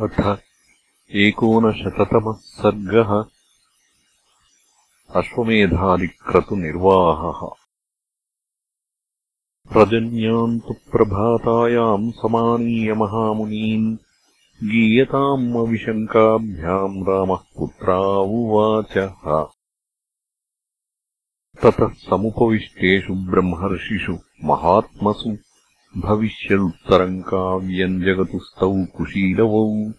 अथ एकोनशततमः सर्गः अश्वमेधादिक्रतुनिर्वाहः। प्रजन्याम् तु प्रभातायाम् समानीयमहामुनीन् गीयताम् अविशङ्काभ्याम् रामः पुत्रावुवाचः ततः समुपविष्टेषु ब्रह्मर्षिषु महात्मसु भविष्यदुत्तरम् काव्यम् जगतुस्तौ कुशीलवौ।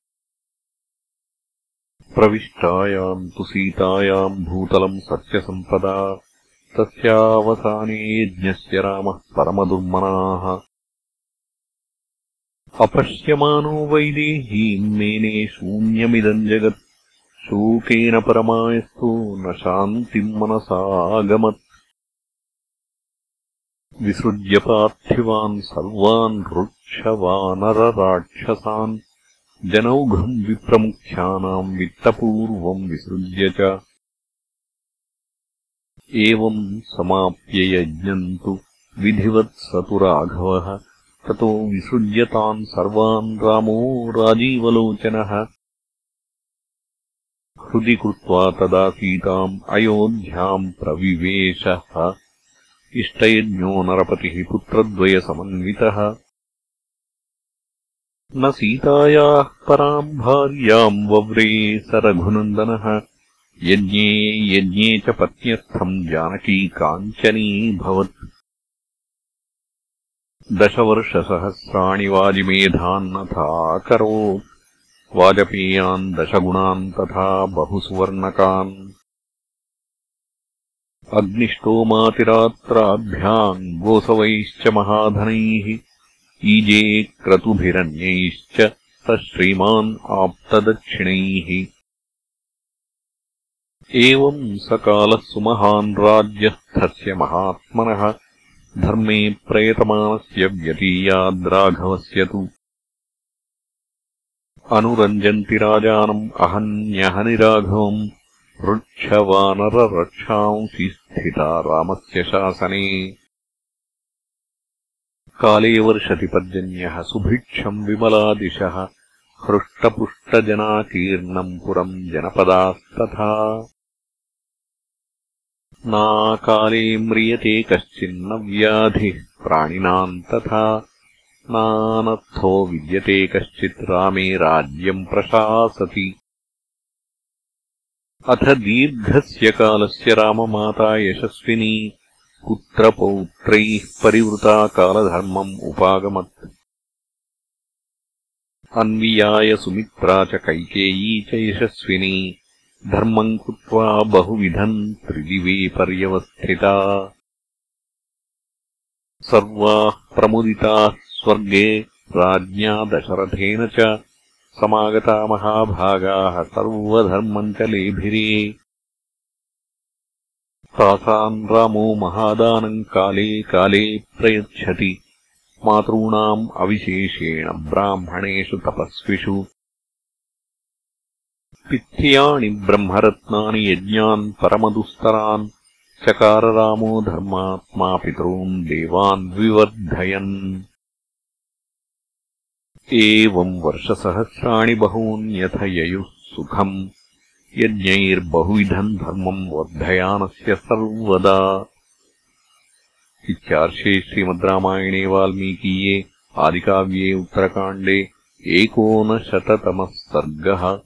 प्रविष्टायाम् तु सीतायाम् भूतलम् सत्यसम्पदा। तस्यावसाने यज्ञस्य रामः परमदुर्मनाः। अपश्यमानो वैदेहीम् मेने शून्यमिदम् जगत्। शोकेन परमायस्तु न शान्तिम् मनसागमत् विसृज्य पार्थिवान् सर्वान् रुक्षवानरराक्षसान्। जनौघम् विप्रमुख्यानाम् वित्तपूर्वम् विसृज्य च। एवम् समाप्य यज्ञम् तु विधिवत् स तु राघवः। ततो विसृज्यतान् सर्वान् रामो राजीवलोचनः। हृदि कृत्वा तदा सीताम् अयोध्याम् प्रविवेशः इष्टयज्ञो नरपतिः पुत्रद्वयसमन्वितः। न सीतायाः पराम् भार्याम् वव्रे स रघुनन्दनः यज्ञे यज्ञे च पत्न्यर्थम् जानकी काञ्चनीभवत् दशवर्षसहस्राणि वाजिमेधान्नथाकरोत् वाजपेयान् दशगुणान् तथा बहुसुवर्णकान् अग्निष्टोमातिरात्राभ्याम् गोसवैश्च महाधनैः ईजे क्रतुभिरन्यैश्च स श्रीमान् आप्तदक्षिणैः। एवम् स कालः सुमहान् राज्यस्थस्य महात्मनः धर्मे प्रयतमानस्य व्यतीयाद्राघवस्य तु। अनुरञ्जन्ति राजानम् अहन्यहनिराघवम् वृक्षवानररक्षांसि स्थिता रामस्य शासने। काले वर्षति पर्जन्यः सुभिक्षम् विमलादिशः हृष्टपुष्टजनाकीर्णम् पुरम् जनपदास्तथा। नाकाले म्रियते कश्चिन्न व्याधिः प्राणिनाम् तथा नानर्थो विद्यते कश्चित् रामे राज्यम् प्रशासति अथ दीर्घस्य कालस्य राममाता यशस्विनी पुत्रपौत्रैः परिवृता कालधर्मम् उपागमत्। अन्वियाय सुमित्रा च कैकेयी च यशस्विनी धर्मम् कृत्वा बहुविधम् त्रिदिवे पर्यवस्थिता। सर्वाः प्रमुदिताः स्वर्गे राज्ञा दशरथेन च समागता महाभागाः सर्वधर्मम् च लेभिरे तासाम् रामो महादानम् काले काले प्रयच्छति। मातॄणाम् अविशेषेण ब्राह्मणेषु तपस्विषु। पित्याणि ब्रह्मरत्नानि यज्ञान् परमदुस्तरान्। चकाररामो धर्मात्मा पितॄन् देवान् विवर्धयन् एवम् वर्षसहस्राणि बहून्यथ ययुः सुखम् यज्ञैर्बहुविधम् धर्मम् वर्धयानस्य सर्वदा। इत्यार्षे श्रीमद् रामायणे वाल्मीकीये आदिकाव्ये उत्तरकाण्डे एकोनशततमः सर्गः